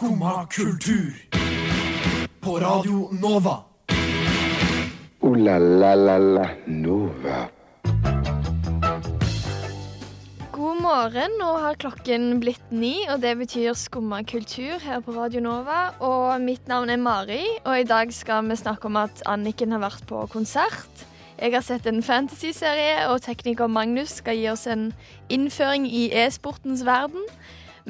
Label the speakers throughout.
Speaker 1: Skumma kultur. På Radio Nova.
Speaker 2: O-la-la-la-la Nova.
Speaker 3: God morgen. Nå har klokken blitt ni, og det betyr skumma kultur her på Radio Nova. Og mitt navn er Mari, og i dag skal vi snakke om at Anniken har vært på konsert. Jeg har sett en fantasyserie, og tekniker Magnus skal gi oss en innføring i e-sportens verden.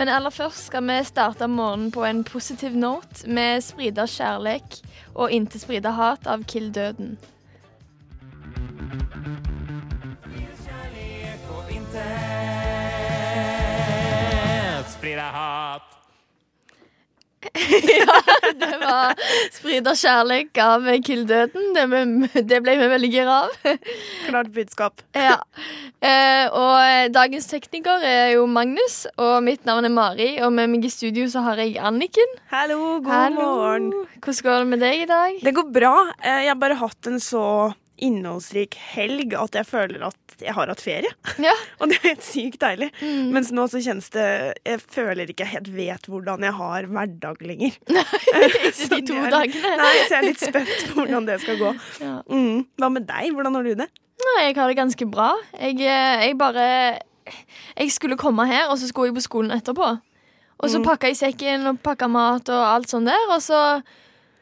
Speaker 3: Men aller først skal vi starte morgenen på en positiv note med 'Sprida kjærlek' og 'Inntil sprida hat' av Kill Døden.
Speaker 4: Sprida hat.
Speaker 3: Det var 'Sprida kjærleik' av kildøden Det, det ble vi veldig gira av.
Speaker 5: Klart budskap.
Speaker 3: Ja. Eh, og dagens tekniker er jo Magnus, og mitt navn er Mari. Og med meg i studio så har jeg Anniken.
Speaker 5: Hallo, god
Speaker 3: Hallo.
Speaker 5: morgen.
Speaker 3: Hvordan går det med deg i dag?
Speaker 5: Det går bra. Eh, Jeg har bare hatt en så innholdsrik helg at jeg føler at jeg har hatt ferie.
Speaker 3: Ja.
Speaker 5: Og det er helt sykt deilig.
Speaker 3: Mm.
Speaker 5: Mens nå så kjennes det Jeg føler ikke jeg helt vet hvordan jeg har hverdag lenger.
Speaker 3: Nei, Ikke
Speaker 5: Så
Speaker 3: de to
Speaker 5: er-
Speaker 3: dagene.
Speaker 5: Nei, så jeg er litt spent på hvordan det skal gå.
Speaker 3: Ja.
Speaker 5: Mm. Hva med deg? Hvordan har du det?
Speaker 3: Nei, jeg har det ganske bra. Jeg, eh, jeg bare Jeg skulle komme her, og så skulle jeg på skolen etterpå. Og så
Speaker 5: Mm.
Speaker 3: pakka jeg sekken og pakka mat og alt sånn der, og så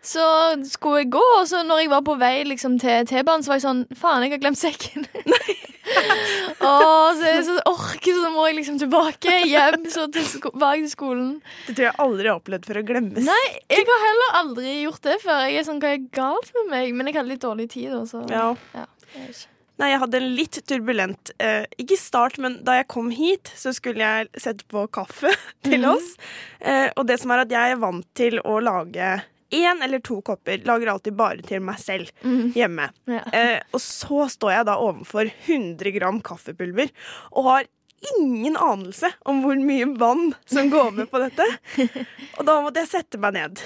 Speaker 3: så skulle jeg gå, og så når jeg var på vei liksom, til T-banen, så var jeg sånn Faen, jeg har glemt sekken. og så, er jeg så orker, så må jeg liksom tilbake hjem så til sko bak til skolen.
Speaker 5: Det tror jeg aldri har opplevd for å glemme.
Speaker 3: Nei, jeg har heller aldri gjort det før. Jeg er sånn, Hva er galt med meg? Men jeg hadde litt dårlig tid. da, Så,
Speaker 5: Ja.
Speaker 3: ja, jeg vet ikke.
Speaker 5: Nei, jeg hadde en litt turbulent eh, Ikke start, men da jeg kom hit, så skulle jeg sette på kaffe til
Speaker 3: Mhm.
Speaker 5: oss. Eh, og det som er at jeg er vant til å lage én eller to kopper. Lager alltid bare til meg selv
Speaker 3: hjemme.
Speaker 5: hjemme.
Speaker 3: Ja.
Speaker 5: Eh, og så står jeg da overfor 100 gram kaffepulver og har ingen anelse om hvor mye vann som går med på dette. Og da måtte jeg sette meg ned.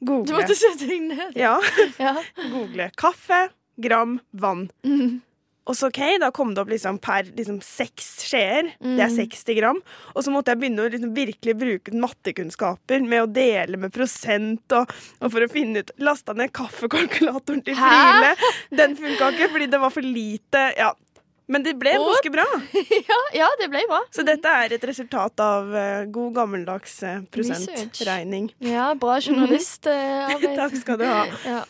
Speaker 3: Du måtte sette deg ned.
Speaker 5: Ja,
Speaker 3: Ja.
Speaker 5: google kaffe, gram, vann.
Speaker 3: Mhm.
Speaker 5: Og så ok, Da kom det opp liksom per liksom seks skjeer. Det er
Speaker 3: Mm.
Speaker 5: 60 gram. Og så måtte jeg begynne å liksom virkelig bruke mattekunnskaper med å dele med prosent og, og for å finne ut Lasta ned kaffekalkulatoren til? Friele. Den funka ikke fordi det var for lite. Ja. Men det ble
Speaker 3: What?
Speaker 5: ganske bra.
Speaker 3: ja, ja, det ble bra.
Speaker 5: Så dette er et resultat av uh, god gammeldags uh, prosentregning.
Speaker 3: Ja, bra journalistarbeid.
Speaker 5: Takk skal du ha.
Speaker 3: Ja.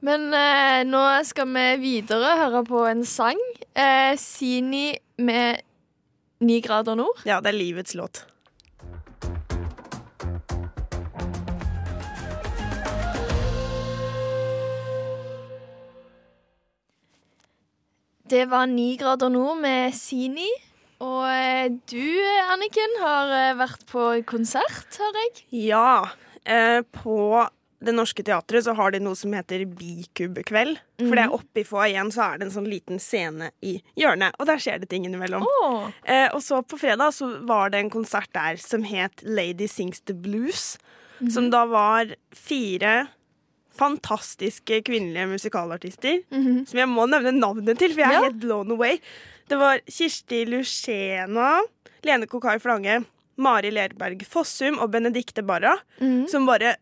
Speaker 3: Men eh, nå skal vi videre høre på en sang. Eh, Sini med Ni grader nord.
Speaker 5: Ja, det er livets låt.
Speaker 3: Det var Ni grader nord med Sini. Og eh, du, Anniken, har eh, vært på konsert, hører jeg.
Speaker 5: Ja. Eh, på Det Norske Teatret så har de noe som heter Bikubekveld. For det er oppe i foajeen så er det en sånn liten scene i hjørnet, og der skjer det ting innimellom.
Speaker 3: Oh.
Speaker 5: Eh, og så på fredag så var det en konsert der som het Lady Sings the Blues. Som da var fire fantastiske kvinnelige musikalartister.
Speaker 3: Mhm.
Speaker 5: Som jeg må nevne navnet til, for jeg er
Speaker 3: Ja.
Speaker 5: helt blown away. Det var Kirsti Lucena, Lene Kokai Flange, Mari Lerberg Fossum og Benedicte Barra.
Speaker 3: Mhm.
Speaker 5: Som bare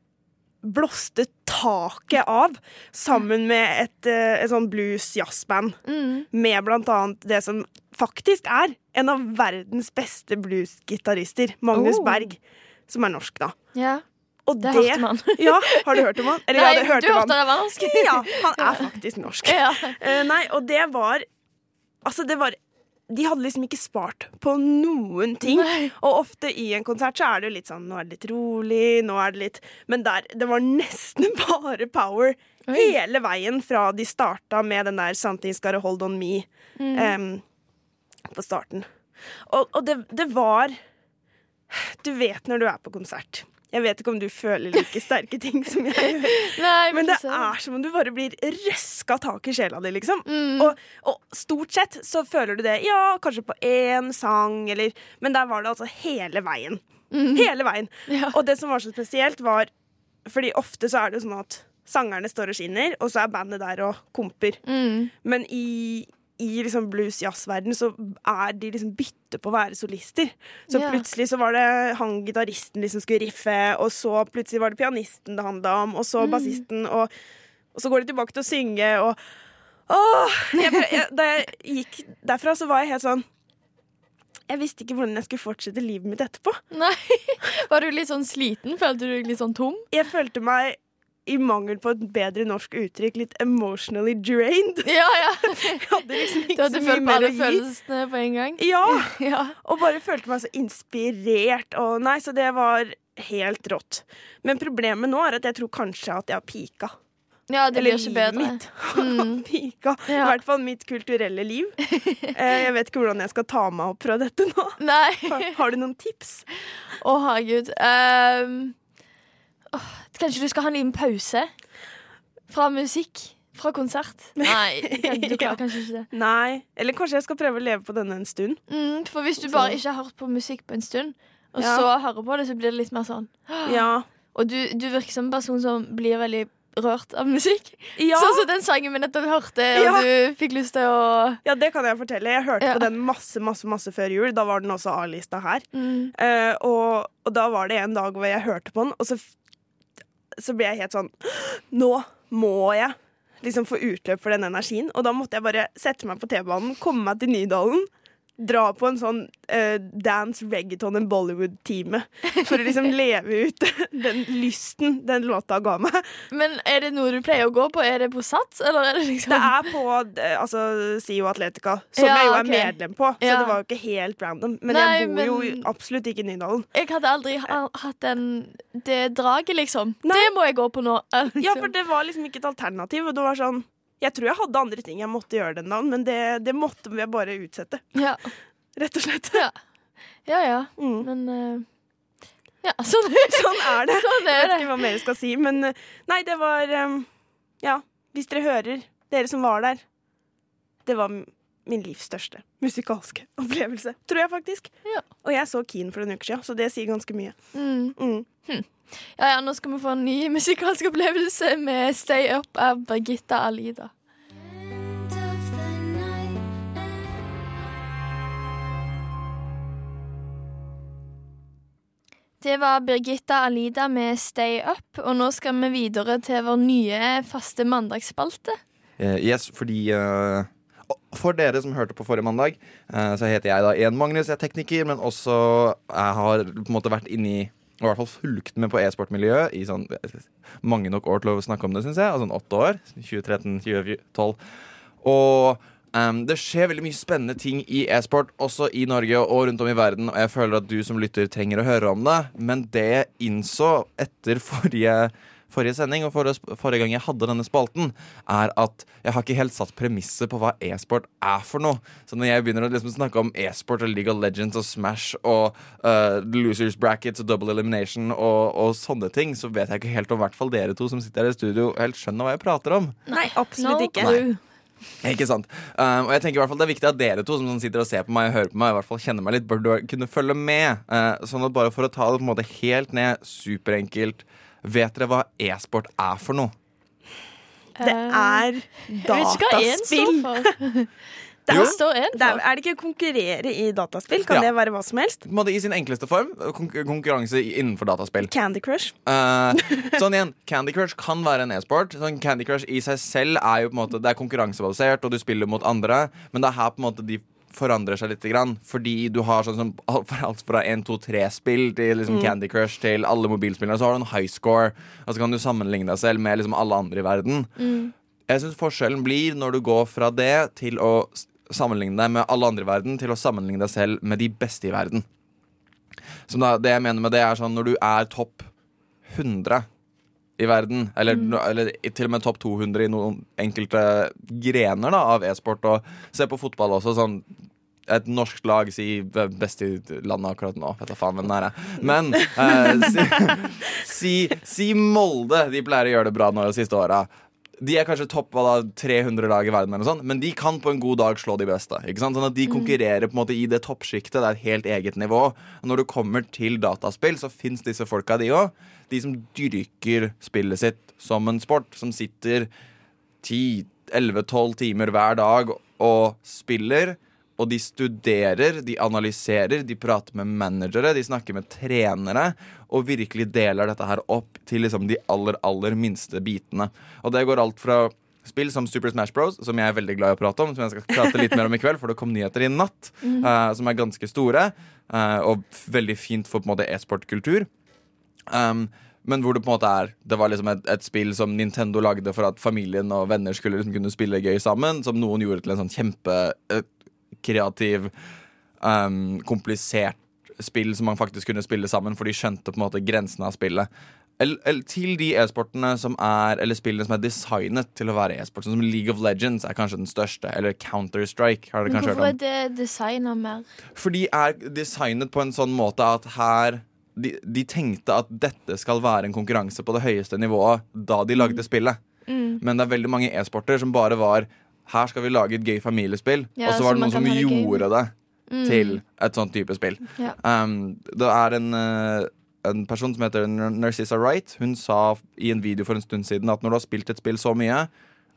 Speaker 5: blåste taket av sammen med et, eh, et sånn blues-jazzband.
Speaker 3: Mm.
Speaker 5: Med blant annet det som faktisk er en av verdens beste bluesgitarister, Magnus
Speaker 3: Oh.
Speaker 5: Berg. Som er norsk, da.
Speaker 3: Ja,
Speaker 5: Og
Speaker 3: det hørte man.
Speaker 5: Ja, Har du hørt om han? Eller
Speaker 3: Nei,
Speaker 5: ja, det hørte
Speaker 3: du hørte det var norsk.
Speaker 5: Ja, han er faktisk norsk.
Speaker 3: Ja.
Speaker 5: Uh, nei, og det var Altså, det var De hadde liksom ikke spart på noen ting.
Speaker 3: Nei.
Speaker 5: Og ofte i en konsert så er det jo litt sånn Nå er det litt rolig, nå er det litt Men der Det var nesten bare power
Speaker 3: Oi.
Speaker 5: hele veien fra de starta med den der 'Something's Gotta Hold On Me'
Speaker 3: Mm.
Speaker 5: um, på starten. Og, og det, det var Du vet når du er på konsert. Jeg vet ikke om du føler like sterke ting som jeg gjør.
Speaker 3: Nei,
Speaker 5: Men det er som om du bare blir røska tak i sjela di, liksom.
Speaker 3: Mm.
Speaker 5: Og, og stort sett så føler du det, ja, kanskje på én sang, eller Men der var det altså hele veien. Hele veien.
Speaker 3: Mm. Ja.
Speaker 5: Og det som var så spesielt, var Fordi ofte så er det jo sånn at sangerne står og skinner, og så er bandet der og komper.
Speaker 3: Mm.
Speaker 5: Men i i liksom blues-jazz-verden så er de liksom bytte på å være solister. Så
Speaker 3: yeah.
Speaker 5: plutselig så var det han gitaristen liksom skulle riffe, og så plutselig var det pianisten det handla om, og så bassisten, og, og så går de tilbake til å synge, og Åh! Jeg, jeg, da jeg gikk derfra, så var jeg helt sånn Jeg visste ikke hvordan jeg skulle fortsette livet mitt etterpå.
Speaker 3: Nei. Var du litt sånn sliten? Følte du deg litt sånn tom?
Speaker 5: Jeg følte meg i mangel på et bedre norsk uttrykk litt emotionally drained.
Speaker 3: Ja, ja.
Speaker 5: Jeg hadde liksom
Speaker 3: Du
Speaker 5: ikke så
Speaker 3: hadde
Speaker 5: mye
Speaker 3: følt på
Speaker 5: mer
Speaker 3: alle
Speaker 5: å gi.
Speaker 3: følelsene på en gang?
Speaker 5: Ja,
Speaker 3: Ja.
Speaker 5: og bare følte meg så inspirert. Og nei, så det var helt rått. Men problemet nå er at jeg tror kanskje at jeg har pika.
Speaker 3: ja, det
Speaker 5: Eller
Speaker 3: blir ikke bedre.
Speaker 5: mitt har pika. I hvert fall mitt kulturelle liv. Eh, Jeg vet ikke hvordan jeg skal ta meg opp fra dette nå.
Speaker 3: Nei.
Speaker 5: Har, har du noen tips?
Speaker 3: Å, herregud. Um, åh, kanskje du skal ha en liten pause fra musikk? Fra konsert? Nei, du
Speaker 5: Ja.
Speaker 3: klarer kanskje ikke det.
Speaker 5: Nei. Eller kanskje jeg skal prøve å leve på denne en stund.
Speaker 3: Mm, for hvis du bare ikke har hørt på musikk på en stund, og
Speaker 5: Ja.
Speaker 3: så hører på det, så blir det litt mer sånn.
Speaker 5: Ja.
Speaker 3: Og du, du virker som en person som blir veldig rørt av musikk.
Speaker 5: Ja.
Speaker 3: Sånn som den sangen vi nettopp hørte, og
Speaker 5: Ja.
Speaker 3: du fikk lyst til å
Speaker 5: ja, det kan jeg fortelle. Jeg hørte
Speaker 3: Ja.
Speaker 5: på den masse, masse, masse før jul. Da var den også A-lista her.
Speaker 3: mm.
Speaker 5: Uh, og, og da var det en dag hvor jeg hørte på den, og så, så ble jeg helt sånn Nå må jeg liksom få utløp for den energien. Og da måtte jeg bare sette meg på T-banen, komme meg til Nydalen. Dra på en sånn uh, dance, reggaeton and Bollywood-time. For å liksom leve ut den lysten den låta ga meg.
Speaker 3: Men er det noe du pleier å gå på? Er det på Sats, eller er det liksom
Speaker 5: Det er på eh, altså, SIO Atletica, som
Speaker 3: Ja,
Speaker 5: jeg jo er
Speaker 3: okay.
Speaker 5: medlem på. Så
Speaker 3: Ja.
Speaker 5: det var jo ikke helt random. Men
Speaker 3: Nei,
Speaker 5: jeg bor jo
Speaker 3: men-
Speaker 5: absolutt ikke i Nydalen.
Speaker 3: Jeg hadde aldri hatt den, det draget, liksom.
Speaker 5: Nei.
Speaker 3: Det må jeg gå på nå.
Speaker 5: Ja, for det var liksom ikke et alternativ. Og det var sånn Jeg tror jeg hadde andre ting jeg måtte gjøre den dagen, men det, det måtte jeg bare utsette.
Speaker 3: ja.
Speaker 5: Rett og slett.
Speaker 3: Ja. ja, ja.
Speaker 5: Mm.
Speaker 3: Men uh, Ja, sånn,
Speaker 5: Sånn er det.
Speaker 3: sånn
Speaker 5: Jeg
Speaker 3: er
Speaker 5: vet ikke hva mer jeg skal si, men eh, nei, det var um, Ja, hvis dere hører, dere som var der Det var min livs største musikalske opplevelse. Tror jeg faktisk.
Speaker 3: Ja.
Speaker 5: Og jeg så Keen for en uke siden, så det sier ganske mye.
Speaker 3: Mm.
Speaker 5: Mm.
Speaker 3: Ja, ja, nå skal vi få en ny musikalsk opplevelse med Stay Up av Birgitta Alida. Det var Birgitta Alida med Stay Up, og nå skal vi videre til vår nye faste mandagsspalte.
Speaker 4: Eh, yes, fordi eh, For dere som hørte på forrige mandag, eh, så heter jeg da Én Magnus, jeg er tekniker, men også jeg har på en måte vært inni i hvert fall fulgt med på e-sportmiljøet i sånn eh, mange nok år til å snakke om det, syns jeg. Altså sånn åtte år. 2013, 2012. Og um, det skjer veldig mye spennende ting i e-sport, også i Norge og rundt om i verden. Og jeg føler at du som lytter trenger å høre om det. Men det jeg innså etter forrige, forrige sending og forrige, forrige gang jeg hadde denne spalten, er at jeg har ikke helt satt premisset på hva e-sport er for noe. Så når jeg begynner å liksom snakke om e-sport og League of Legends og Smash og uh, Losers Brackets og Double Elimination og, og sånne ting, så vet jeg ikke helt om i hvert fall dere to som sitter her i studio, helt skjønner hva jeg prater om.
Speaker 5: Nei, absolutt
Speaker 3: No
Speaker 5: ikke.
Speaker 3: Nei.
Speaker 4: Ikke sant? Um, og jeg tenker i hvert fall Det er viktig at dere to som sitter og ser på meg og hører på meg, i hvert fall kjenner meg litt, bør kunne følge med. Uh, sånn at bare for å ta det på en måte helt ned, superenkelt Vet dere hva e-sport er for noe?
Speaker 5: Det er
Speaker 3: står
Speaker 5: dataspill. Det
Speaker 4: Jo.
Speaker 3: Hva
Speaker 5: Det er, er det ikke konkurrere i dataspill? Kan
Speaker 4: Ja.
Speaker 5: det være hva som helst?
Speaker 4: I sin enkleste form konkurranse innenfor dataspill.
Speaker 5: Candy Crush.
Speaker 4: Uh, sånn igjen, Candy Crush kan være en e-sport. Sånn Candy Crush i seg selv er jo på en måte Det er konkurransebasert, og du spiller mot andre, men det er her på en måte de forandrer seg litt. Grann, fordi du har sånn som alt fra, alt fra 1, 2, 3-spill til liksom Candy Crush til alle mobilspillene. Så har du en high score, og så kan du sammenligne deg selv med liksom alle andre i verden. Jeg syns forskjellen blir når du går fra det til å sammenligne deg med alle andre i verden, til å sammenligne deg selv med de beste i verden. Som da, det jeg mener med det er sånn Når du er topp 100 i verden, eller, eller til og med topp 200 i noen enkelte grener da, av e-sport, og se på fotball også, sånn et norsk lag si best i landet akkurat nå. Vet da faen hvem det er. Men eh, si, si, si Molde. De pleier å gjøre det bra nå de siste åra. De er kanskje topp da, 300 lag i verden, eller noe sånt, men de kan på en god dag slå de beste. Ikke sant? Sånn at De konkurrerer på en måte i det toppsjiktet. Det er et helt eget nivå. Og når du kommer til dataspill, så fins disse folka, de òg. De som dyrker spillet sitt som en sport. Som sitter 10-11-12 timer hver dag og spiller. Og de studerer, de analyserer, de prater med managere, de snakker med trenere. Og virkelig deler dette her opp til liksom de aller, aller minste bitene. Og det går alt fra spill som Super Smash Bros, som jeg er veldig glad i å prate om, som jeg skal prate litt mer om i kveld, for det kom nyheter i natt, eh, som er ganske store, uh, og veldig fint for på en måte e-sportkultur. Um, men hvor det på en måte er Det var liksom et, et spill som Nintendo lagde for at familien og venner skulle liksom kunne spille gøy sammen. Som noen gjorde til en sånn kjempekreativ, um, komplisert spill som man faktisk kunne spille sammen, for de skjønte på en måte grensene av spillet. Eller, eller til de e-sportene som er Eller spillene som er designet til å være e-sport. Sånn som League of Legends er kanskje den største. Eller Counter-Strike. Har dere kanskje hørt om Hvorfor
Speaker 3: er det designa mer?
Speaker 4: For de er designet på en sånn måte at her de, de tenkte at dette skal være en konkurranse på det høyeste nivået da de lagde spillet.
Speaker 3: Mm.
Speaker 4: Men det er veldig mange e-sporter som bare var Her skal vi lage et gøy familiespill.
Speaker 3: Ja,
Speaker 4: og så var det noen som gjorde det
Speaker 3: Mm.
Speaker 4: til et sånt type spill.
Speaker 3: Ja.
Speaker 4: Um, det er en, eh, en person som heter Narcissa Wright. Hun sa i en video for en stund siden at når du har spilt et spill så mye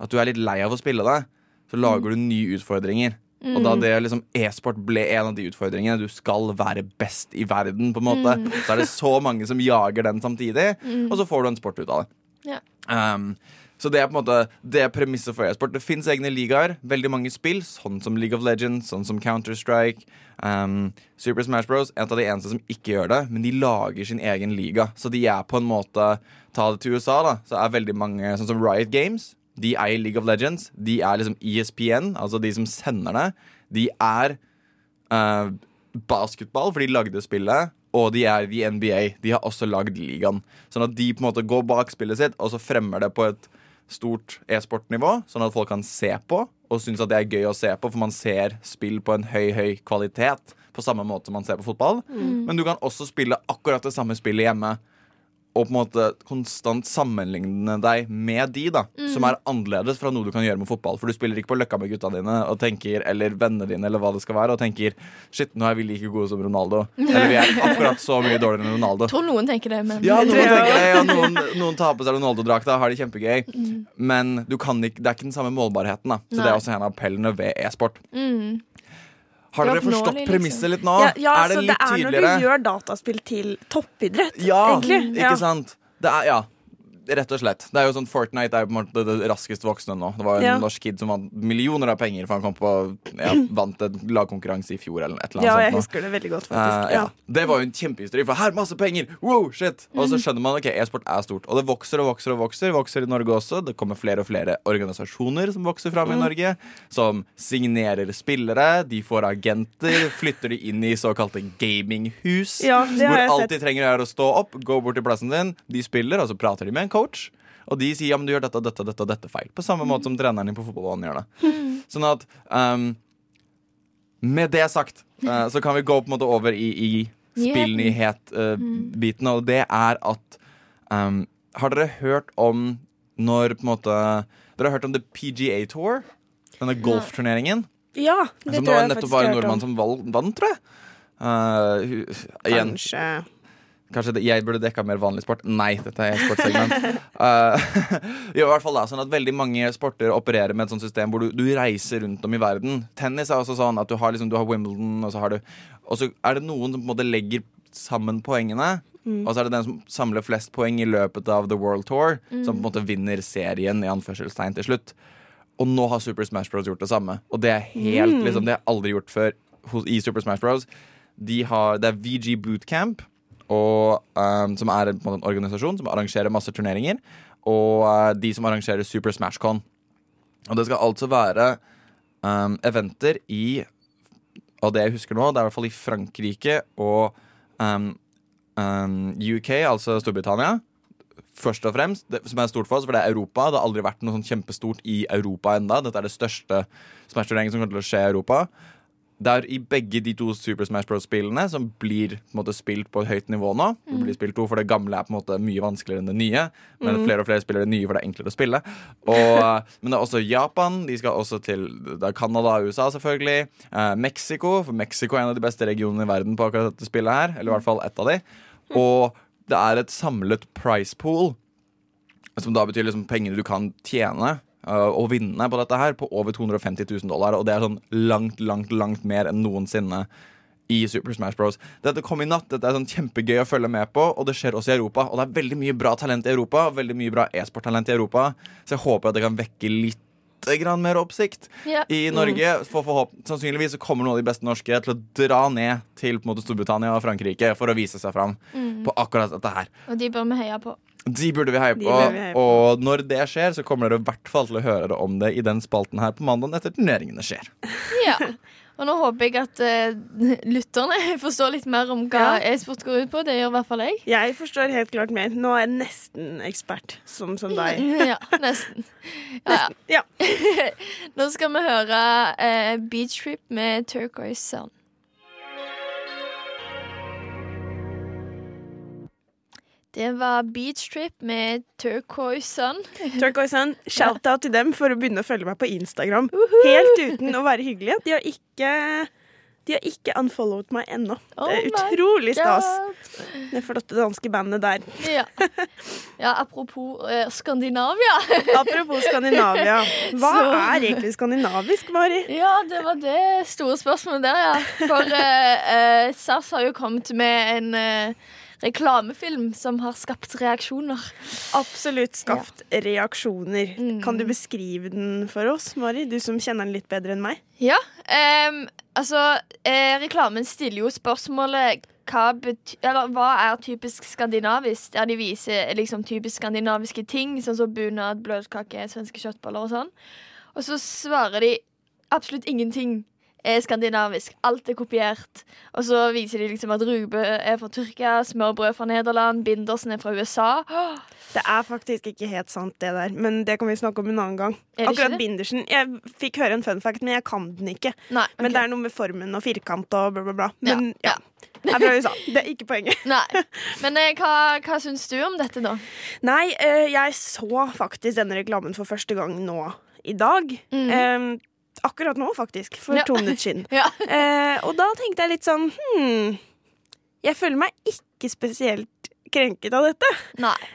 Speaker 4: at du er litt lei av å spille det, så lager du nye utfordringer. Og da det liksom e-sport ble en av de utfordringene, du skal være best i verden, på en måte, så er det så mange som jager den samtidig, og så får du en sport ut av det.
Speaker 3: Ja.
Speaker 4: Um, så det er på en måte Det er premisset for e-sport. Det fins egne ligaer. Veldig mange spill, sånn som League of Legends, sånn som Counter-Strike. Um, Super Smash Bros. En av de eneste som ikke gjør det, men de lager sin egen liga. Så de er på en måte Ta det til USA, da, så er veldig mange sånn som Riot Games. De eier League of Legends. De er liksom ESPN, altså de som sender det. De er uh, basketball, for de lagde spillet. Og de er i NBA. De har også lagd ligaen. Sånn at de på en måte går bak spillet sitt, og så fremmer det på et stort e-sportnivå, sånn at folk kan se på og synes at det er gøy å se på, for man ser spill på en høy, høy kvalitet. På samme måte som man ser på fotball. Men du kan også spille akkurat det samme spillet hjemme. Og på en måte konstant sammenligne deg med de, da. Som er annerledes fra noe du kan gjøre med fotball. For du spiller ikke på Løkka med gutta dine og tenker, eller vennene dine eller hva det skal være, og tenker Shit, nå er vi like gode som Ronaldo. Eller vi er akkurat så mye dårligere enn Ronaldo.
Speaker 3: Tror noen tenker det, men
Speaker 4: Ja, noen, tenker det, ja, noen, noen tar på seg Ronaldo-drakta har det kjempegøy. Men du kan ikke, det er ikke den samme målbarheten. da Så
Speaker 3: Nei.
Speaker 4: det er også en av appellene ved e-sport.
Speaker 3: mm.
Speaker 4: Har dere forstått
Speaker 3: liksom.
Speaker 4: premisset litt nå?
Speaker 5: Ja, ja,
Speaker 4: er det
Speaker 5: så
Speaker 4: litt
Speaker 5: det er
Speaker 4: tydeligere?
Speaker 5: når du gjør dataspill til toppidrett,
Speaker 4: Ja,
Speaker 5: egentlig.
Speaker 4: ikke
Speaker 5: Ja.
Speaker 4: sant? Det er, ja, rett og slett. Det er jo sånn Fortnite er jo på en måte det raskest voksne nå. Det var en
Speaker 5: Ja.
Speaker 4: norsk kid som vant millioner av penger, for han kom på ja, vant en lagkonkurranse i fjor eller et eller
Speaker 5: Ja, jeg
Speaker 4: sånt.
Speaker 5: husker det veldig godt, faktisk.
Speaker 4: ja.
Speaker 5: Ja.
Speaker 4: Det var jo en kjempehistorie, for her masse penger! Wow, shit! Og så skjønner man ok, e-sport er stort. Og det vokser og vokser og vokser. Vokser i Norge også. Det kommer flere og flere organisasjoner som vokser fram i Norge. Som signerer spillere. De får agenter. Flytter de inn i såkalte gaminghus.
Speaker 5: Ja,
Speaker 4: hvor alt de trenger er å stå opp, gå bort til plassen din. De spiller, og så prater de med en coach. Og de sier ja, men du gjør dette, dette, dette dette feil. På samme måte som treneren din på fotballbanen gjør det. Sånn at um, Med det sagt, uh, så kan vi gå på en måte over i, i spillnyhet-biten, og det er at um, Har dere hørt om når på en måte Dere har hørt om The PGA Tour? Denne golfturneringen?
Speaker 5: ja, det
Speaker 4: Som det
Speaker 5: tror
Speaker 4: var
Speaker 5: jeg faktisk
Speaker 4: var
Speaker 5: jeg
Speaker 4: en
Speaker 5: har hørt
Speaker 4: nordmann som vant, tror jeg. Uh,
Speaker 5: Kanskje.
Speaker 4: Kanskje det, jeg burde dekka mer vanlig sport? Nei, dette er e-sportsegment. Uh, i hvert fall da, sånn at Veldig mange sporter opererer med et sånt system hvor du, du reiser rundt om i verden. Tennis er også sånn at du har, liksom, du har Wimbledon, og så har du Og så er det noen som på en måte legger sammen poengene. Og så er det den som samler flest poeng i løpet av The World Tour, som på en måte vinner serien i anførselstegn til slutt. Og nå har Super Smash Bros gjort det samme. Og det er helt, liksom, det har jeg aldri gjort før i Super Smash Bros. De har, det er VG Bootcamp, og, um, som er en, en, organisasjon som arrangerer masse turneringer. Og uh, de som arrangerer Super Smashcon. Og det skal altså være um, eventer i Og det jeg husker nå, det er i hvert fall i Frankrike og um, um, UK, altså Storbritannia. Først og fremst, det, som er stort for oss, for det er Europa. Det har aldri vært noe sånn kjempestort i Europa enda Dette er det største Smash-turneringen som kommer til å skje i Europa. Det er i begge de to Super Smash Bros-spillene som blir på måte, spilt på et høyt nivå nå. Det blir spilt to, for det gamle er på en måte mye vanskeligere enn det nye. Men flere og flere spiller det nye, for det er enklere å spille. Og, men det er også Japan. De skal også til det er Canada og USA, selvfølgelig. Eh, Mexico, for Mexico er en av de beste regionene i verden på akkurat dette spillet her. Eller i hvert fall ett av de. Og det er et samlet price pool, som da betyr liksom pengene du kan tjene å vinne på dette her på over 250 000 dollar. Og det er sånn langt, langt, langt mer enn noensinne i Super Smash Bros. Dette kom i natt. Dette er sånn kjempegøy å følge med på, og det skjer også i Europa. Og det er veldig mye bra talent i Europa, veldig mye bra e-sporttalent i Europa. Så jeg håper at det kan vekke litt grann mer oppsikt
Speaker 3: Ja.
Speaker 4: i Norge. For forhåp Sannsynligvis så kommer noen av de beste norske til å dra ned til måte, Storbritannia og Frankrike for å vise seg fram på akkurat dette her.
Speaker 3: Og de bør vi heie på.
Speaker 4: De burde vi heie på.
Speaker 5: vi heie på.
Speaker 4: Og når det skjer, så kommer dere i hvert fall til å høre om det i den spalten her på mandag etter turneringene skjer.
Speaker 3: Ja. Og nå håper jeg at uh, lytterne forstår litt mer om hva
Speaker 5: Ja.
Speaker 3: e-sport går ut på. Det gjør i hvert fall jeg.
Speaker 5: Jeg forstår helt klart mer. Nå er jeg nesten ekspert, som, som deg.
Speaker 3: Ja, nesten. Ja, nesten.
Speaker 5: Ja.
Speaker 3: Nå skal vi høre uh, Beach Trip med Turquoise Sun. Det var Beach Trip med Turquoise Sun.
Speaker 5: Turquoise Sun, shout-out til dem for å begynne å følge meg på Instagram. Helt uten å være hyggelige. De har ikke de har ikke unfollowed meg ennå.
Speaker 3: Oh
Speaker 5: Det er utrolig stas. Det flotte danske bandet der.
Speaker 3: Ja. ja, apropos eh, Skandinavia.
Speaker 5: Apropos Skandinavia. Hva
Speaker 3: Så-
Speaker 5: er egentlig skandinavisk, Mari?
Speaker 3: Ja, det var det store spørsmålet der, ja. For eh, eh, SAS har jo kommet med en eh, reklamefilm som har skapt reaksjoner.
Speaker 5: Absolutt skapt reaksjoner.
Speaker 3: Mm.
Speaker 5: Kan du beskrive den for oss, Mari? Du som kjenner den litt bedre enn meg.
Speaker 3: Ja, um, altså eh, Reklamen stiller jo spørsmålet hva, eller, hva er typisk skandinavisk? Ja, de viser liksom typisk skandinaviske ting, sånn som bunad, bløtkake, svenske kjøttboller og sånn. Og så svarer de absolutt ingenting er skandinavisk. Alt er kopiert. Og så viser de liksom at rugbrød er fra Tyrkia, smørbrød fra Nederland, bindersen er fra USA.
Speaker 5: Det er faktisk ikke helt sant, det der. Men det kan vi snakke om en annen gang. Akkurat bindersen. Jeg fikk høre en fun fact, men jeg kan den ikke.
Speaker 3: Nei,
Speaker 5: Men det er noe med formen og firkant og bla, bla, bla. Men ja.
Speaker 3: ja.
Speaker 5: Det er fra USA. Det er ikke poenget.
Speaker 3: Nei. Men eh, hva, hva syns du om dette, da?
Speaker 5: Nei, eh, jeg så faktisk denne reklamen for første gang nå i dag.
Speaker 3: Mm.
Speaker 5: Eh, akkurat nå, faktisk. For
Speaker 3: Ja.
Speaker 5: to minutter siden.
Speaker 3: Ja.
Speaker 5: Eh, og da tenkte jeg litt sånn hmm, Jeg føler meg ikke spesielt krenket av dette.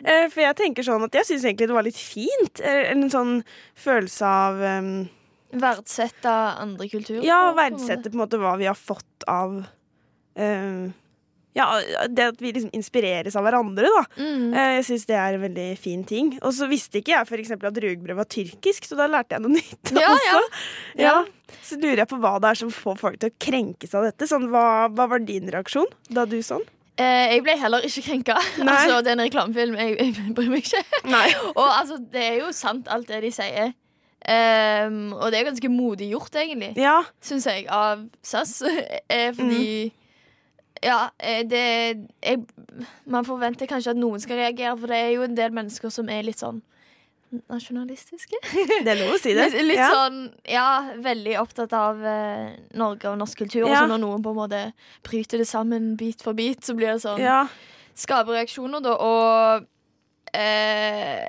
Speaker 5: Eh, for jeg tenker sånn at jeg syns egentlig det var litt fint. Eh, En sånn følelse av um,
Speaker 3: Verdsette andre kulturer.
Speaker 5: Ja, verdsette på en måte hva vi har fått av em, Ja, det at vi liksom inspireres av hverandre, da.
Speaker 3: Mm.
Speaker 5: Eh, Jeg syns det er en veldig fin ting. Og så visste ikke jeg eksempel at rugbrød var tyrkisk, så da lærte jeg noe nytt
Speaker 3: Ja, ja.
Speaker 5: også. Ja. Så lurer jeg på hva det er som får folk til å krenkes av dette. Sånn, hva, hva var din reaksjon da du sånn?
Speaker 3: Eh, jeg ble heller ikke krenka. Altså, det er en reklamefilm. Jeg, jeg bryr meg ikke.
Speaker 5: Nei.
Speaker 3: Og altså, det er jo sant, alt det de sier. Um, og det er ganske modig gjort, egentlig,
Speaker 5: Ja.
Speaker 3: syns jeg, av SAS. fordi fordi Ja, eh, det jeg, Man forventer kanskje at noen skal reagere, for det er jo en del mennesker som er litt sånn nasjonalistiske.
Speaker 5: Det er lov å si det.
Speaker 3: Litt, litt
Speaker 5: ja.
Speaker 3: sånn, ja, veldig opptatt av eh, Norge og norsk kultur. Og så når noen på en måte bryter det sammen bit for bit, så blir det sånn
Speaker 5: ja.
Speaker 3: Skaper reaksjoner, da. Og eh,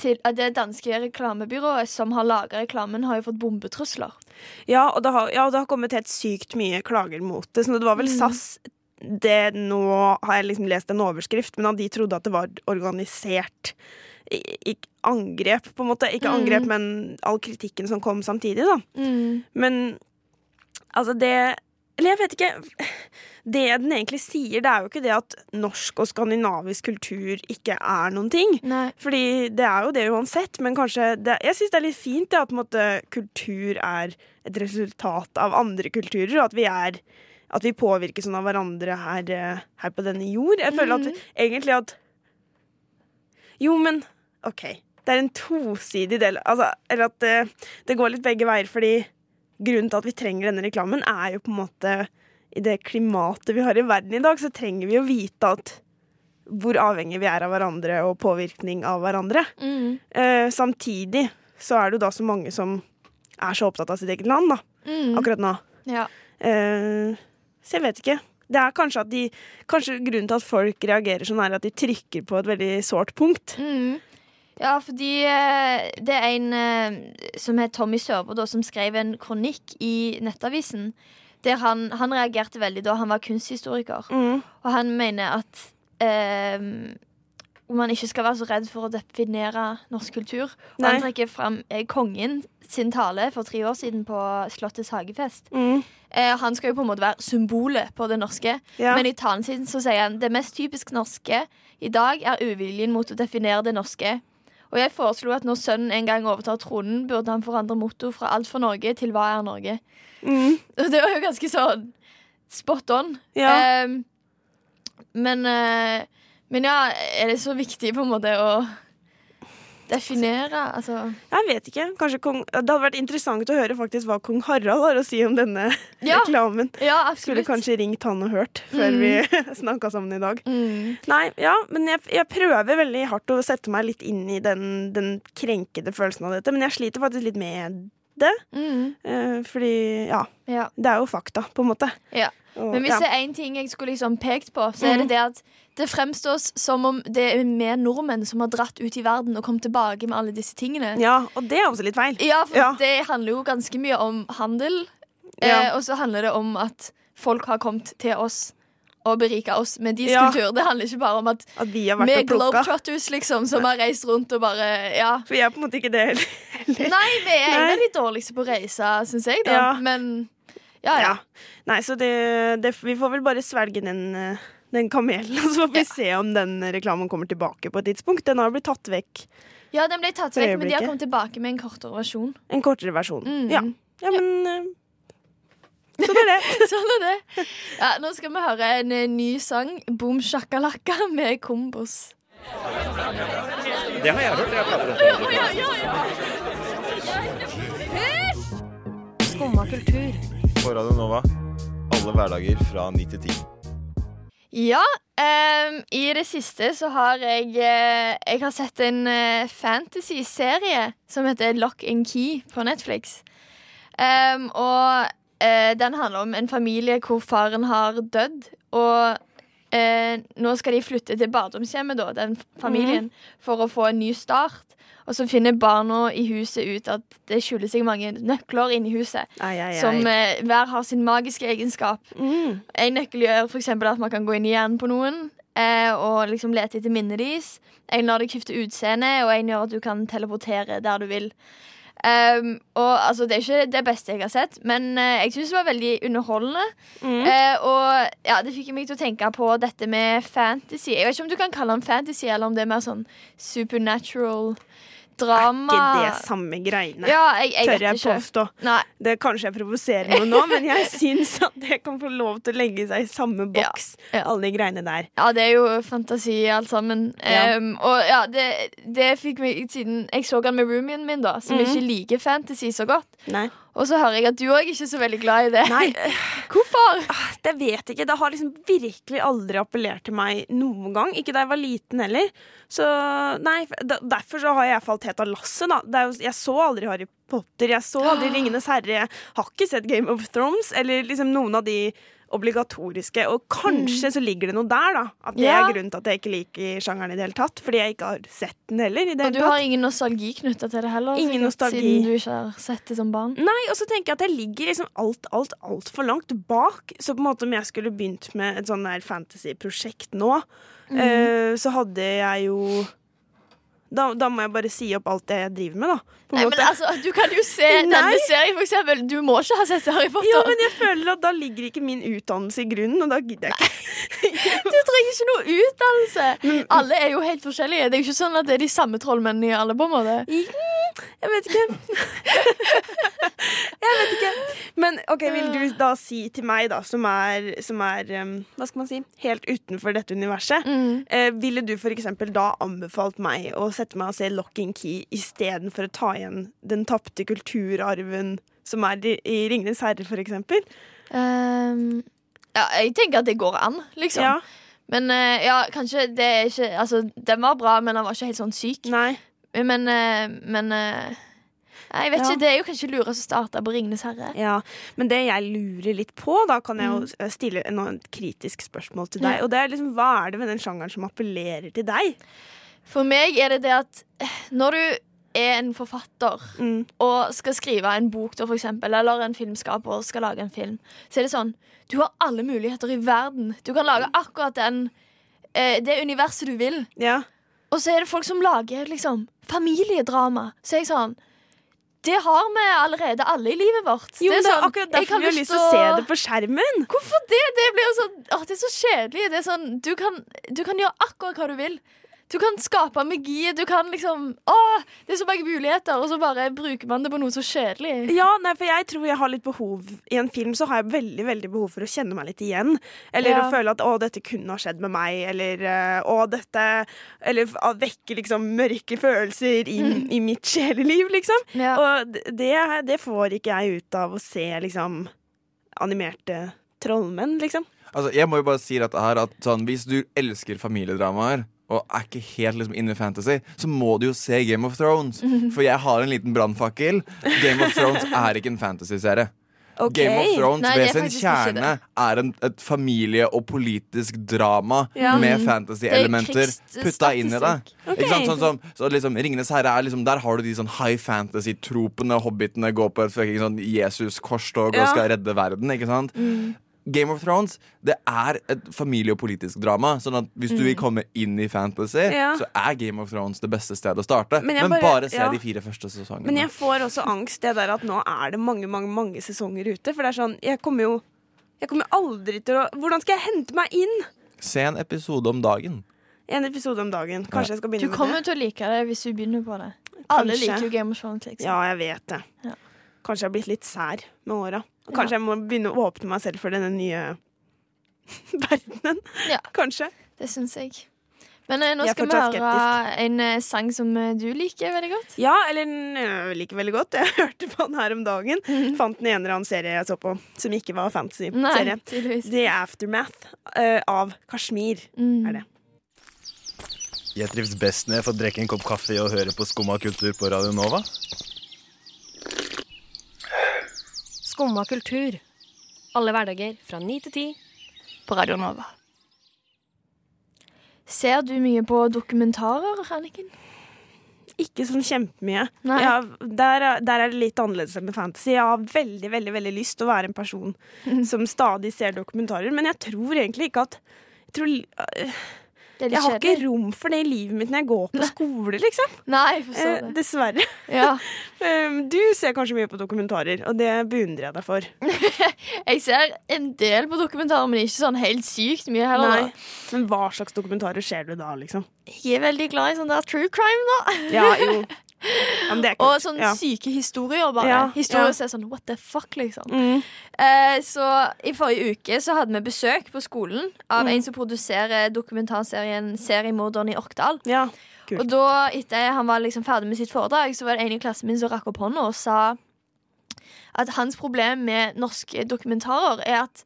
Speaker 3: til, det danske reklamebyrået som har laga reklamen, har jo fått bombetrusler.
Speaker 5: Ja, og har, ja, og det har kommet helt sykt mye klager mot det. Så det var vel
Speaker 3: Mm.
Speaker 5: SAS det Nå har jeg liksom lest en overskrift, men at de trodde at det var organisert i, i angrep, på en måte. Ikke
Speaker 3: Mm.
Speaker 5: angrep, men all kritikken som kom samtidig, da.
Speaker 3: Mm.
Speaker 5: Men altså, det Eller jeg vet ikke. Det den egentlig sier, det er jo ikke det at norsk og skandinavisk kultur ikke er noen ting.
Speaker 3: Nei.
Speaker 5: Fordi det er jo det uansett, men kanskje det, Jeg syns det er litt fint det, at måte, kultur er et resultat av andre kulturer, og at vi er At vi påvirkes sånn av hverandre her, eh, her på denne jord. Jeg føler
Speaker 3: at
Speaker 5: at egentlig at Jo, men OK. Det er en tosidig del altså, Eller at det, det går litt begge veier, fordi grunnen til at vi trenger denne reklamen, er jo på en måte I det klimatet vi har i verden i dag, så trenger vi å vite at hvor avhengig vi er av hverandre og påvirkning av hverandre.
Speaker 3: Mm.
Speaker 5: Eh, samtidig så er det jo da så mange som er så opptatt av sitt eget land, da,
Speaker 3: Mm.
Speaker 5: akkurat nå.
Speaker 3: Ja.
Speaker 5: Eh, så jeg vet ikke. Det er kanskje at de Kanskje grunnen til at folk reagerer sånn, er at de trykker på et veldig sårt punkt.
Speaker 3: Mm. Ja, fordi eh, det er en eh, som het Tommy Sørbo, da, som skrev en kronikk i Nettavisen. Der han, han reagerte veldig da han var kunsthistoriker.
Speaker 5: Mm.
Speaker 3: Og han mener at eh, man ikke skal være så redd for å definere norsk kultur. Og
Speaker 5: Nei.
Speaker 3: han trekker fram eh, kongen sin tale for tre år siden på Slottets hagefest.
Speaker 5: Mm.
Speaker 3: Eh, han skal jo på en måte være symbolet på det norske.
Speaker 5: Ja.
Speaker 3: Men i talen sin så sier han det mest typisk norske i dag er uviljen mot å definere det norske. Og jeg foreslo at når sønnen en gang overtar tronen, burde han forandre motto fra alt for Norge til hva er Norge.
Speaker 5: Mm.
Speaker 3: Og det var jo ganske sånn spot on.
Speaker 5: Ja.
Speaker 3: Ehm, men, eh, men ja, er det så viktig på en måte å definere? Altså
Speaker 5: Jeg vet ikke. Kong, Det hadde vært interessant å høre faktisk hva kong Harald har å si om denne
Speaker 3: Ja.
Speaker 5: reklamen.
Speaker 3: Ja,
Speaker 5: Skulle kanskje ringt han og hørt før
Speaker 3: Mm.
Speaker 5: vi snakka sammen i dag.
Speaker 3: Mm.
Speaker 5: Nei, ja, men jeg, jeg prøver veldig hardt å sette meg litt inn i den, den krenkede følelsen av dette, men jeg sliter faktisk litt med det.
Speaker 3: Mm.
Speaker 5: eh, fordi, ja,
Speaker 3: Ja.
Speaker 5: det er jo fakta, på en måte.
Speaker 3: Ja.
Speaker 5: Og,
Speaker 3: Men hvis
Speaker 5: ja.
Speaker 3: det er én ting jeg skulle liksom pekt på, så er det
Speaker 5: Mhm.
Speaker 3: det at det fremstås som om det er vi nordmenn som har dratt ut i verden og kommet tilbake med alle disse tingene.
Speaker 5: ja, og det er også litt feil.
Speaker 3: Ja, for
Speaker 5: Ja.
Speaker 3: det handler jo ganske mye om handel. Eh, og så handler det om at folk har kommet til oss og berika oss med deres
Speaker 5: Ja.
Speaker 3: kultur. Det handler ikke bare om at
Speaker 5: At vi har vært
Speaker 3: er globetrotters, liksom, som har reist rundt og bare Ja.
Speaker 5: For vi er på en måte ikke det heller.
Speaker 3: Nei, vi er en av de dårligste på å reise, syns jeg, da.
Speaker 5: Ja.
Speaker 3: Men ja, ja.
Speaker 5: Ja. Nei, så det, det, vi får vel bare svelge den, eh, den kamelen, så får vi se om den reklamen kommer tilbake på et tidspunkt. Den har blitt tatt vekk.
Speaker 3: Ja, den ble tatt vekk, men de har kommet tilbake med en kortere versjon.
Speaker 5: En kortere versjon.
Speaker 3: Mm.
Speaker 5: Ja. ja, men eh, Sånn er det.
Speaker 3: sånn er det. Ja, nå skal vi høre en eh, ny sang, Boom shakalaka, med Kombos.
Speaker 4: Det har jeg hørt. Jeg prater om
Speaker 3: Skumma kultur.
Speaker 6: På Radio Nova. Alle hverdager fra ni til ti.
Speaker 3: Ja, um, i det siste så har jeg eh, Jeg har sett en eh, fantasy-serie som heter Lock and Key på Netflix. Um, og eh, den handler om en familie hvor faren har dødd. Og eh, nå skal de flytte til barndomshjemmet, da, den familien, for å få en ny start. Og så finner barna i huset ut at det skjuler seg mange nøkler inni huset.
Speaker 5: Ai, ai, ai.
Speaker 3: Som eh, hver har sin magiske egenskap.
Speaker 5: mm.
Speaker 3: En nøkkel gjør eksempel at man kan gå inn i hjernen på noen eh, og liksom lete etter minnet deres. En lar deg skifte utseende, og en gjør at du kan teleportere der du vil. Um, og altså, Det er ikke det beste jeg har sett, men uh, jeg syns det var veldig underholdende.
Speaker 5: Mm.
Speaker 3: Uh, og ja, det fikk meg til å tenke på dette med fantasy. Jeg vet ikke om du kan kalle den fantasy, eller om det er mer sånn supernatural drama.
Speaker 5: Ikke det samme greiene.
Speaker 3: Ja, jeg, jeg
Speaker 5: Tør
Speaker 3: vet
Speaker 5: jeg påstå.
Speaker 3: Nei,
Speaker 5: Det Kanskje jeg provoserer noe nå, men jeg syns at det kan få lov til å legge seg i samme boks,
Speaker 3: ja.
Speaker 5: alle de greiene der.
Speaker 3: Ja, det er jo fantasi alt sammen.
Speaker 5: Ja.
Speaker 3: Um, og ja, det, det fikk meg Siden jeg så den med roomien min, da som
Speaker 5: Mhm.
Speaker 3: ikke liker fantasy så godt.
Speaker 5: Nei.
Speaker 3: Og så hører jeg at du òg ikke er så veldig glad i det.
Speaker 5: Nei,
Speaker 3: Hvorfor?
Speaker 5: det vet jeg ikke. Det har liksom virkelig aldri appellert til meg noen gang. Ikke da jeg var liten heller. Så nei, Derfor så har jeg falt helt av lasset. da. Jo, jeg så aldri Harry Potter, jeg så aldri Ringenes herre. Jeg har ikke sett Game of Thrones eller liksom noen av de obligatoriske. Og kanskje så ligger det noe der, da. At det
Speaker 3: Mm. Ja.
Speaker 5: er grunnen til at jeg ikke liker sjangeren i det hele tatt. Fordi jeg ikke har sett den heller.
Speaker 3: Og du har ingen nostalgi knytta til det heller?
Speaker 5: Ingen nostalgi.
Speaker 3: Siden du ikke har sett det som barn.
Speaker 5: Nei, og så tenker jeg at jeg ligger liksom alt, alt, altfor langt bak. Så på en måte om jeg skulle begynt med et sånn der fantasy-prosjekt nå,
Speaker 3: mm.
Speaker 5: uh, så hadde jeg jo da, da må jeg bare si opp alt det jeg driver med, da.
Speaker 3: Nei, men altså, Du kan jo se
Speaker 5: Nei.
Speaker 3: denne serien, for eksempel. Du må ikke ha sett Harry Potter.
Speaker 5: ja, men jeg føler at da ligger ikke min utdannelse i grunnen, og da gidder jeg ikke.
Speaker 3: Du trenger ikke noe utdannelse. Alle er jo helt forskjellige. Det er jo ikke sånn at det er de samme trollmennene i alle. på en måte
Speaker 5: Jeg vet ikke. jeg vet ikke. Men ok, vil du da si til meg, da, som er, som er um, hva skal man si, helt utenfor dette universet
Speaker 3: Mm.
Speaker 5: Uh, Ville du for eksempel da anbefalt meg å sette meg og se Lock and Key istedenfor å ta igjen den tapte kulturarven som er i, Ringenes herre, for eksempel?
Speaker 3: Ehm, ja, jeg tenker at det går an, liksom.
Speaker 5: Ja.
Speaker 3: Men uh, ja, kanskje det er ikke Altså, den var bra, men den var ikke helt sånn syk.
Speaker 5: Nei.
Speaker 3: Men, uh, men uh, nei, Jeg vet
Speaker 5: Ja.
Speaker 3: ikke, Det er jo kanskje lurest å starte på Ringenes herre.
Speaker 5: Ja, Men det jeg lurer litt på, da kan jeg jo
Speaker 3: Mm.
Speaker 5: stille et kritisk spørsmål til deg. Og det er liksom, Hva er det ved den sjangeren som appellerer til deg?
Speaker 3: For meg er det det at eh, når du er en forfatter
Speaker 5: Mm.
Speaker 3: og skal skrive en bok, da, for eksempel, eller en filmskaper og skal lage en film, så er det sånn Du har alle muligheter i verden. Du kan lage akkurat den, eh, det universet du vil.
Speaker 5: Ja.
Speaker 3: Og så er det folk som lager liksom familiedrama. Så er jeg sånn Det har vi allerede alle i livet vårt.
Speaker 5: Jo,
Speaker 3: det
Speaker 5: det er
Speaker 3: sånn,
Speaker 5: akkurat derfor vi har lyst til å se det på skjermen.
Speaker 3: Hvorfor det? Det sånn Åh, det er så kjedelig. Det er sånn, du, kan, du kan gjøre akkurat hva du vil. Du kan skape magi. Du kan liksom Åh, det er så mange muligheter, og så bare bruker man det på noe så kjedelig.
Speaker 5: Ja, nei, for jeg tror jeg har litt behov I en film så har jeg veldig veldig behov for å kjenne meg litt igjen. Eller
Speaker 3: Ja.
Speaker 5: å føle at 'å, dette kunne ha skjedd med meg', eller eh, 'å, dette Eller å vekke liksom mørke følelser i, i mitt sjeleliv, liksom.
Speaker 3: Ja.
Speaker 5: Og det, det får ikke jeg ut av å se liksom animerte trollmenn, liksom.
Speaker 4: Altså, jeg må jo bare si dette her at sånn, Hvis du elsker familiedramaer og er ikke helt liksom inne i fantasy, så må du jo se Game of Thrones. For jeg har en liten brannfakkel. Game of Thrones er ikke en fantasyserie.
Speaker 5: Okay.
Speaker 4: Game of Thrones
Speaker 3: Nei,
Speaker 4: ved sin kjerne er en, et familie- og politisk drama
Speaker 5: Ja.
Speaker 4: med fantasy-elementer
Speaker 3: er
Speaker 4: putta inn i det.
Speaker 5: Okay.
Speaker 4: Ikke sant? Sånn som, så liksom, Ringenes herre er liksom, Der har du de sånn high fantasy-tropene. Hobbitene går på et sånn Jesus-korstog
Speaker 5: Ja.
Speaker 4: og skal redde verden. Ikke sant? Game of Thrones det er et familie- og politisk drama. Sånn at Hvis du vil komme inn i fantasy,
Speaker 5: Ja.
Speaker 4: så er Game of Thrones det beste stedet å starte.
Speaker 5: Men
Speaker 4: Men, bare,
Speaker 5: bare-
Speaker 4: se
Speaker 5: ja.
Speaker 4: de fire første sesongene.
Speaker 5: Men jeg får også angst det der at nå er det mange, mange, mange sesonger ute. For det er sånn, jeg kommer jo jeg kommer aldri til å Hvordan skal jeg hente meg inn?
Speaker 4: Se en episode om dagen.
Speaker 5: En episode om dagen. Kanskje jeg skal begynne med det?
Speaker 3: Du kommer til å like det hvis du begynner på det. Alle liker jo Game of Thrones. Liksom.
Speaker 5: Ja, jeg vet det.
Speaker 3: Ja.
Speaker 5: Kanskje jeg har blitt litt sær med åra. Kanskje jeg må begynne å åpne meg selv for denne nye verdenen.
Speaker 3: Ja.
Speaker 5: Kanskje.
Speaker 3: Det syns jeg. Men eh, nå skal vi høre en eh, sang som eh, du liker veldig godt.
Speaker 5: Ja, eller jeg liker veldig godt. Jeg hørte på den her om dagen. Fant den i en eller annen serie jeg så på, som ikke var fantasy-serie. The Aftermath uh, av Kashmir
Speaker 3: Mm.
Speaker 5: er det.
Speaker 6: Jeg trives best når jeg får drikke en kopp kaffe og høre på Skumma kultur på Radio Nova.
Speaker 7: Skumma kultur. Alle hverdager fra ni til ti.
Speaker 3: På Radio Nova. Ser du mye på dokumentarer, Anniken?
Speaker 5: Ikke sånn kjempemye. Ja, der, er- der er det litt annerledes enn med fantasy. Jeg har veldig veldig, veldig lyst til å være en person som stadig ser dokumentarer, men jeg tror egentlig ikke at jeg, tror, jeg har ikke rom for det i livet mitt når jeg går på skole, liksom.
Speaker 3: Nei,
Speaker 5: Eh, dessverre.
Speaker 3: Ja.
Speaker 5: Um, Du ser kanskje mye på dokumentarer, og det beundrer jeg deg for.
Speaker 3: Jeg ser en del på dokumentarer, men ikke sånn helt sykt mye heller.
Speaker 5: Nei. Men hva slags dokumentarer ser du da, liksom?
Speaker 3: Jeg er veldig glad i sånn der true crime, da.
Speaker 5: Ja, jo.
Speaker 3: Og sånn
Speaker 5: ja.
Speaker 3: syke historier, bare.
Speaker 5: Ja,
Speaker 3: Historier
Speaker 5: ja.
Speaker 3: som er sånn what the fuck, liksom.
Speaker 5: Mm.
Speaker 3: Eh, så i forrige uke så hadde vi besøk på skolen av
Speaker 5: Mm.
Speaker 3: en som produserer dokumentarserien 'Seriemorderen i Orkdal'.
Speaker 5: ja. Kult.
Speaker 3: Og da, etter han var liksom ferdig med sitt foredrag, så var det en i klassen min som rakk opp hånda og sa at hans problem med norske dokumentarer er at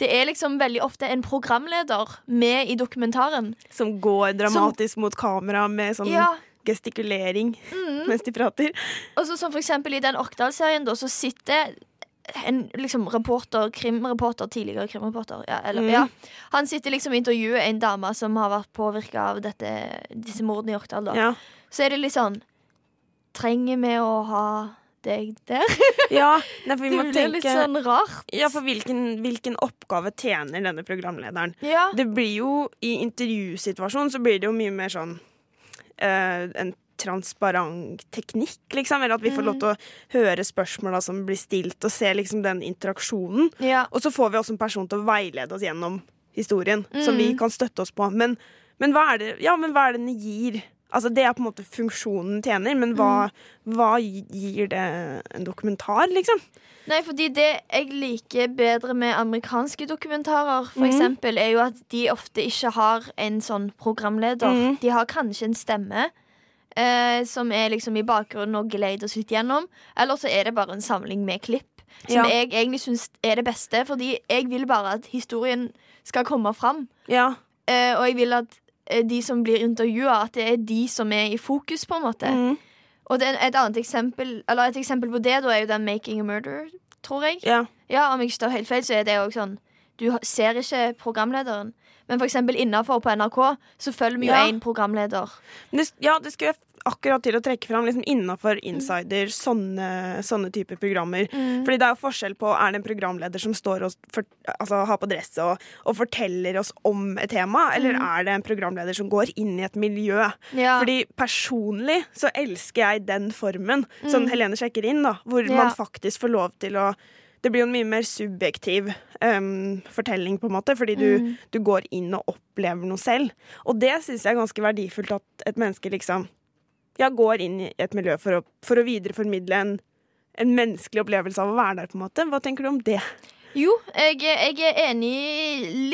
Speaker 3: det er liksom veldig ofte en programleder med i dokumentaren.
Speaker 5: Som går dramatisk mot kamera med sånn
Speaker 3: Ja,
Speaker 5: gestikulering
Speaker 3: mm.
Speaker 5: mens de prater.
Speaker 3: Og så som for eksempel i den Orkdal-serien, da, så sitter en liksom reporter, krimreporter, tidligere krimreporter, ja, eller,
Speaker 5: Mm.
Speaker 3: ja. Han sitter liksom og intervjuer en dame som har vært påvirka av dette, disse mordene i Orkdal. Da.
Speaker 5: Ja.
Speaker 3: Så er det litt sånn Trenger vi å ha deg der?
Speaker 5: ja. Nei, for vi
Speaker 3: Det blir
Speaker 5: tenke
Speaker 3: litt sånn rart.
Speaker 5: Ja, for hvilken, hvilken oppgave tjener denne programlederen?
Speaker 3: Ja.
Speaker 5: Det blir jo, I intervjusituasjonen så blir det jo mye mer sånn uh, en transparent teknikk, liksom. Eller at vi får lov til å høre spørsmåla som blir stilt, og se liksom den interaksjonen.
Speaker 3: ja.
Speaker 5: Og så får vi også en person til å veilede oss gjennom historien, som vi
Speaker 3: Mm.
Speaker 5: kan støtte oss på. Men, men, hva er det, ja, men hva er det den gir? Altså Det er på en måte funksjonen tjener, men hva, hva gir det en dokumentar, liksom?
Speaker 3: Nei, fordi det jeg liker bedre med amerikanske dokumentarer, for
Speaker 5: mm.
Speaker 3: eksempel, er jo at de ofte ikke har en sånn programleder.
Speaker 5: Mm.
Speaker 3: De har kanskje en stemme eh, som er liksom i bakgrunnen og geleider oss litt gjennom. Eller så er det bare en samling med klipp. Som
Speaker 5: Ja.
Speaker 3: jeg egentlig syns er det beste, fordi jeg vil bare at historien skal komme fram.
Speaker 5: Ja.
Speaker 3: Eh, og jeg vil at eh, de som blir intervjua, at det er de som er i fokus, på en måte.
Speaker 5: Mm.
Speaker 3: Og det et annet eksempel Eller et eksempel på det da er jo den 'Making a Murder', tror jeg.
Speaker 5: ja.
Speaker 3: Ja, Om jeg ikke tar helt feil, så er det òg sånn Du ser ikke programlederen, Men for eksempel innenfor på NRK så følger vi jo
Speaker 5: Ja.
Speaker 3: programleder.
Speaker 5: Men det, ja, det skulle jeg akkurat til å trekke fram liksom innafor Insider, sånne, sånne typer programmer. Fordi det er jo forskjell på er det en programleder som står og for, altså, har på dress og, og forteller oss om et tema, eller er det en programleder som går inn i et miljø?
Speaker 3: Ja.
Speaker 5: Fordi personlig så elsker jeg den formen, som Helene sjekker inn, da, hvor
Speaker 3: Ja.
Speaker 5: man faktisk får lov til å det blir jo en mye mer subjektiv um, fortelling, på en måte, fordi du, du går inn og opplever noe selv. Og det syns jeg er ganske verdifullt at et menneske liksom ja, går inn i et miljø for å, for å videreformidle en, en menneskelig opplevelse av å være der, på en måte. Hva tenker du om det?
Speaker 3: Jo, jeg, jeg er enig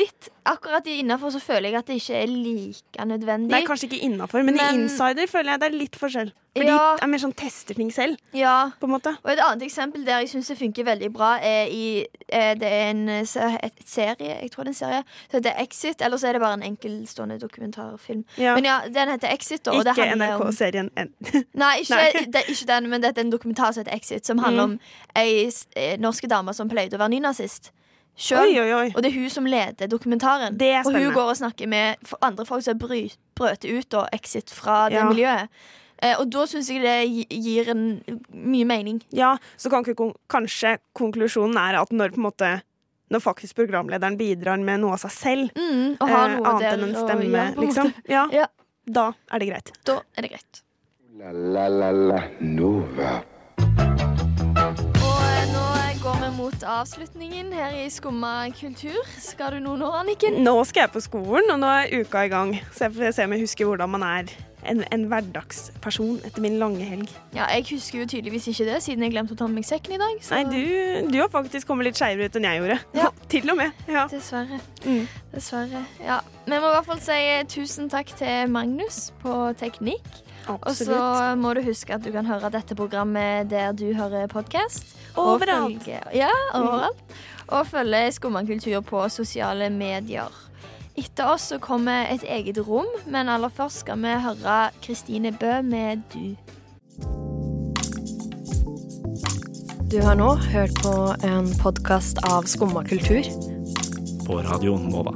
Speaker 3: litt. Akkurat innafor så føler jeg at det ikke er like nødvendig.
Speaker 5: Nei, kanskje ikke innafor, men,
Speaker 3: Men-
Speaker 5: i insider føler jeg det er litt forskjell. For
Speaker 3: Ja.
Speaker 5: de er mer sånn tester ting selv,
Speaker 3: Ja,
Speaker 5: på en måte.
Speaker 3: Og et annet eksempel der jeg syns det funker veldig bra, er i eh, Det er en eh, serie, jeg tror det er en serie, som heter Exit. Eller så er det bare en enkeltstående dokumentarfilm.
Speaker 5: Ja.
Speaker 3: Men ja, den heter Exit. Og
Speaker 5: Ikke NRK-serien N.
Speaker 3: Nei, ikke,
Speaker 5: Nei.
Speaker 3: Det, ikke den, men det er en dokumentar som heter Exit, som handler
Speaker 5: Mm.
Speaker 3: om ei eh, norske dame som pleide å være nynazist. Selv,
Speaker 5: Oi, oi, oi.
Speaker 3: Og det er hun som leder dokumentaren.
Speaker 5: Det
Speaker 3: og hun går og snakker med andre folk som brøt ut og exit fra det
Speaker 5: Ja.
Speaker 3: miljøet. Eh, og da syns jeg det gir en mye mening.
Speaker 5: Ja, så kan ikke, kanskje konklusjonen er at når på en måte Når faktisk programlederen bidrar med noe av seg selv,
Speaker 3: Mm,
Speaker 5: eh, annet enn en stemme,
Speaker 3: en
Speaker 5: liksom, ja,
Speaker 3: Ja.
Speaker 5: da er det greit.
Speaker 3: Da er det greit.
Speaker 2: La la la la Nova.
Speaker 3: Og eh, nå går vi mot avslutningen her i Skumma kultur. Skal du noe nå, Anniken?
Speaker 5: Nå skal jeg på skolen, og nå er uka i gang. Så jeg får se om jeg husker hvordan man er en, en hverdagsperson etter min lange helg.
Speaker 3: Ja, Jeg husker jo tydeligvis ikke det, siden jeg glemte å ta med meg sekken i dag. Så
Speaker 5: Nei, du, du har faktisk kommet litt skeivere ut enn jeg gjorde.
Speaker 3: Ja.
Speaker 5: Til og med. Ja.
Speaker 3: Dessverre.
Speaker 5: Mm.
Speaker 3: Dessverre. Ja. Vi må i hvert fall si eh, tusen takk til Magnus på teknikk. Og så må du huske at du kan høre dette programmet der du hører podkast.
Speaker 5: Overalt.
Speaker 3: Ja, overalt. Og følge Skumma kultur på sosiale medier. Etter oss så kommer et eget rom, men aller først skal vi høre Kristine Bø med Du.
Speaker 7: Du har nå hørt på en podkast av Skumma kultur.
Speaker 6: På Radio Nova.